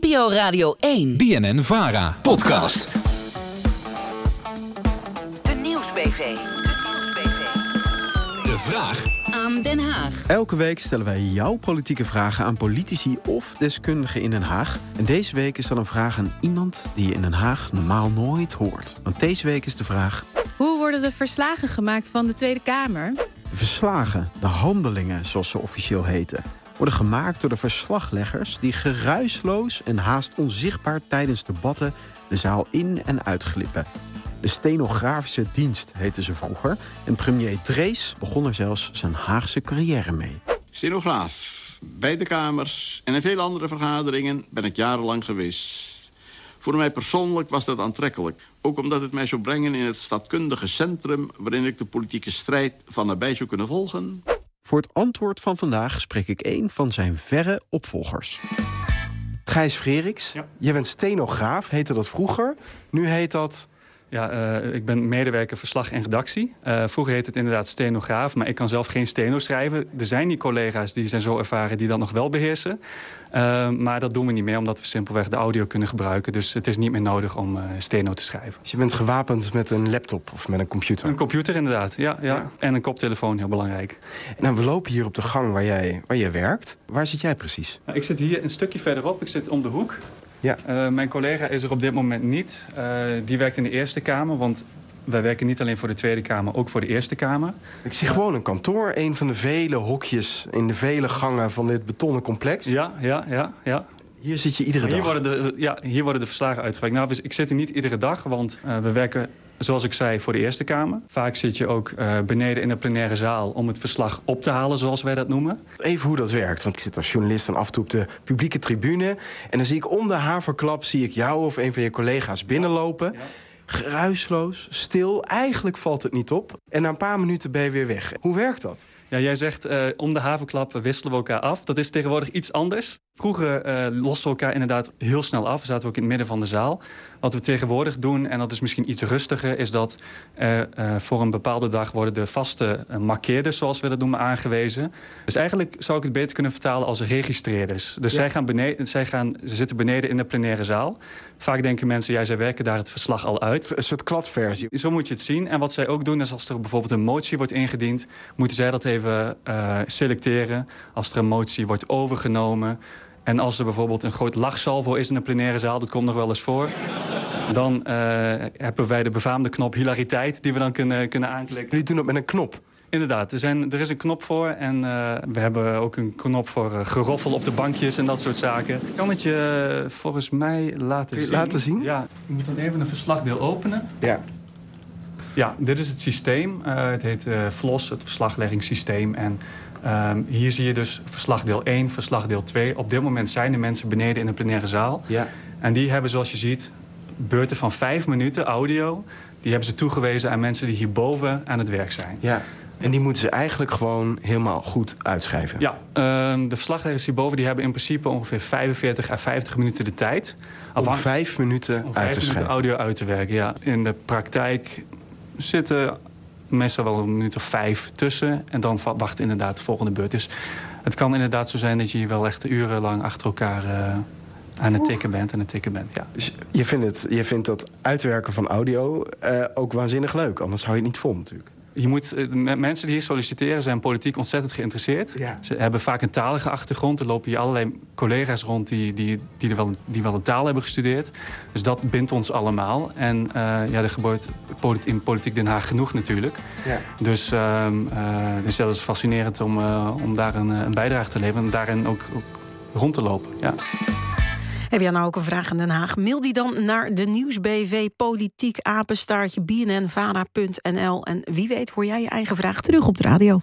NPO Radio 1. BNN Vara. Podcast. De Nieuwsbv. De vraag Aan Den Haag. Elke week stellen wij jouw politieke vragen aan politici of deskundigen in Den Haag. En deze week is dan een vraag aan iemand die je in Den Haag normaal nooit hoort. Want deze week is de vraag: Hoe worden de verslagen gemaakt van de Tweede Kamer? de verslagen, de handelingen zoals ze officieel heten, worden gemaakt door de verslagleggers die geruisloos en haast onzichtbaar tijdens debatten de zaal in en uitglippen. De stenografische dienst heette ze vroeger en premier Drees begon er zelfs zijn Haagse carrière mee. Stenograaf, bij de Kamers en in veel andere vergaderingen ben ik jarenlang geweest. Voor mij persoonlijk was dat aantrekkelijk. Ook omdat het mij zou brengen in het stadkundige centrum... waarin ik de politieke strijd van nabij zou kunnen volgen. Voor het antwoord van vandaag spreek ik een van zijn verre opvolgers. Gijs Freriks, jij bent stenograaf, heette dat vroeger. Nu heet dat... Ja, eh, ik ben medewerker verslag en redactie. Eh, vroeger heette het inderdaad stenograaf, maar ik kan zelf geen steno schrijven. Er zijn die collega's die zijn zo ervaren die dat nog wel beheersen. Eh, maar dat doen we niet meer, omdat we simpelweg de audio kunnen gebruiken. Dus het is niet meer nodig om steno te schrijven. Dus je bent gewapend met een laptop of met een computer. Een computer inderdaad, ja, ja. En een koptelefoon, heel belangrijk. Nou, we lopen hier op de gang waar jij, waar jij werkt. Waar zit jij precies? Nou, ik zit hier een stukje verderop, ik zit om de hoek. Ja. Eh, mijn collega is er op dit moment niet. Eh, die werkt in de Eerste Kamer, want wij werken niet alleen voor de Tweede Kamer, ook voor de Eerste Kamer. Ik zie gewoon een kantoor, een van de vele hokjes in de vele gangen van dit betonnen complex. Ja, ja, ja, ja. Hier zit je iedere Hier dag. worden, de, ja, hier worden de verslagen uitgewerkt. Nou, ik zit er niet iedere dag, want eh, we werken, zoals ik zei, voor de Eerste Kamer. Vaak zit je ook eh, beneden in de plenaire zaal om het verslag op te halen, zoals wij dat noemen. Even hoe dat werkt, want ik zit als journalist dan af en toe op de publieke tribune. En dan zie ik om de haverklap zie ik jou of een van je collega's binnenlopen. Geruisloos, stil, eigenlijk valt het niet op. En na een paar minuten ben je weer weg. Hoe werkt dat? Ja, jij zegt eh, om de havenklap wisselen we elkaar af. Dat is tegenwoordig iets anders. Vroeger eh, losten we elkaar inderdaad heel snel af. We zaten ook in het midden van de zaal. Wat we tegenwoordig doen, en dat is misschien iets rustiger... is dat eh, voor een bepaalde dag worden de vaste uh, markeerders... zoals we dat noemen, aangewezen. Dus eigenlijk zou ik het beter kunnen vertalen als registreerders. Dus zij, gaan beneden, zij gaan, ze zitten beneden in de plenaire zaal. Vaak denken mensen, ja, zij werken daar het verslag al uit. Een soort kladversie. Zo moet je het zien. En wat zij ook doen is als er bijvoorbeeld een motie wordt ingediend... moeten zij dat even uh, selecteren. Als er een motie wordt overgenomen... En als er bijvoorbeeld een groot lachsalvo is in een plenaire zaal... dat komt nog wel eens voor... dan uh, hebben wij de befaamde knop hilariteit... die we dan kunnen, kunnen aanklikken. Jullie doen dat met een knop? Inderdaad, er, zijn, er is een knop voor. En uh, we hebben ook een knop voor uh, geroffel op de bankjes en dat soort zaken. Ik kan het je volgens mij laten Kun je zien. laten zien? Ja, je moet dan even een verslagdeel openen. Ja. Ja, dit is het systeem. het heet FLOS, het verslagleggingssysteem. En Um, hier zie je dus verslagdeel 1, verslagdeel 2. Op dit moment zijn de mensen beneden in de plenaire zaal. Ja. En die hebben, zoals je ziet, beurten van vijf minuten audio. Die hebben ze toegewezen aan mensen die hierboven aan het werk zijn. Ja. En die moeten ze eigenlijk gewoon helemaal goed uitschrijven? Ja, um, de verslagleggers hierboven die hebben in principe ongeveer 45 à 50 minuten de tijd. Om vijf minuten om uit te minuten schrijven? audio uit te werken, ja. In de praktijk zitten meestal wel een minuut of vijf tussen. En dan wacht inderdaad de volgende beurt. Dus het kan inderdaad zo zijn dat je hier wel echt urenlang achter elkaar uh, aan het tikken bent. En het tikken bent, ja. Dus je vindt, het, je vindt dat uitwerken van audio uh, ook waanzinnig leuk. Anders hou je het niet vol natuurlijk. Je moet, uh, mensen die hier solliciteren zijn politiek ontzettend geïnteresseerd. Ja. Ze hebben vaak een talige achtergrond. Er lopen hier allerlei collega's rond die, die, die, er wel, die wel een taal hebben gestudeerd. Dus dat bindt ons allemaal. En uh, ja, er gebeurt in politiek Den Haag genoeg natuurlijk. Ja. Dus, uh, dus dat is fascinerend om, om daar een, een, bijdrage te leveren. En daarin ook, ook rond te lopen. Ja. Heb jij nou ook een vraag aan Den Haag? Mail die dan naar de nieuwsbv politiek apenstaartje bnnvara.nl. En wie weet hoor jij je eigen vraag terug op de radio.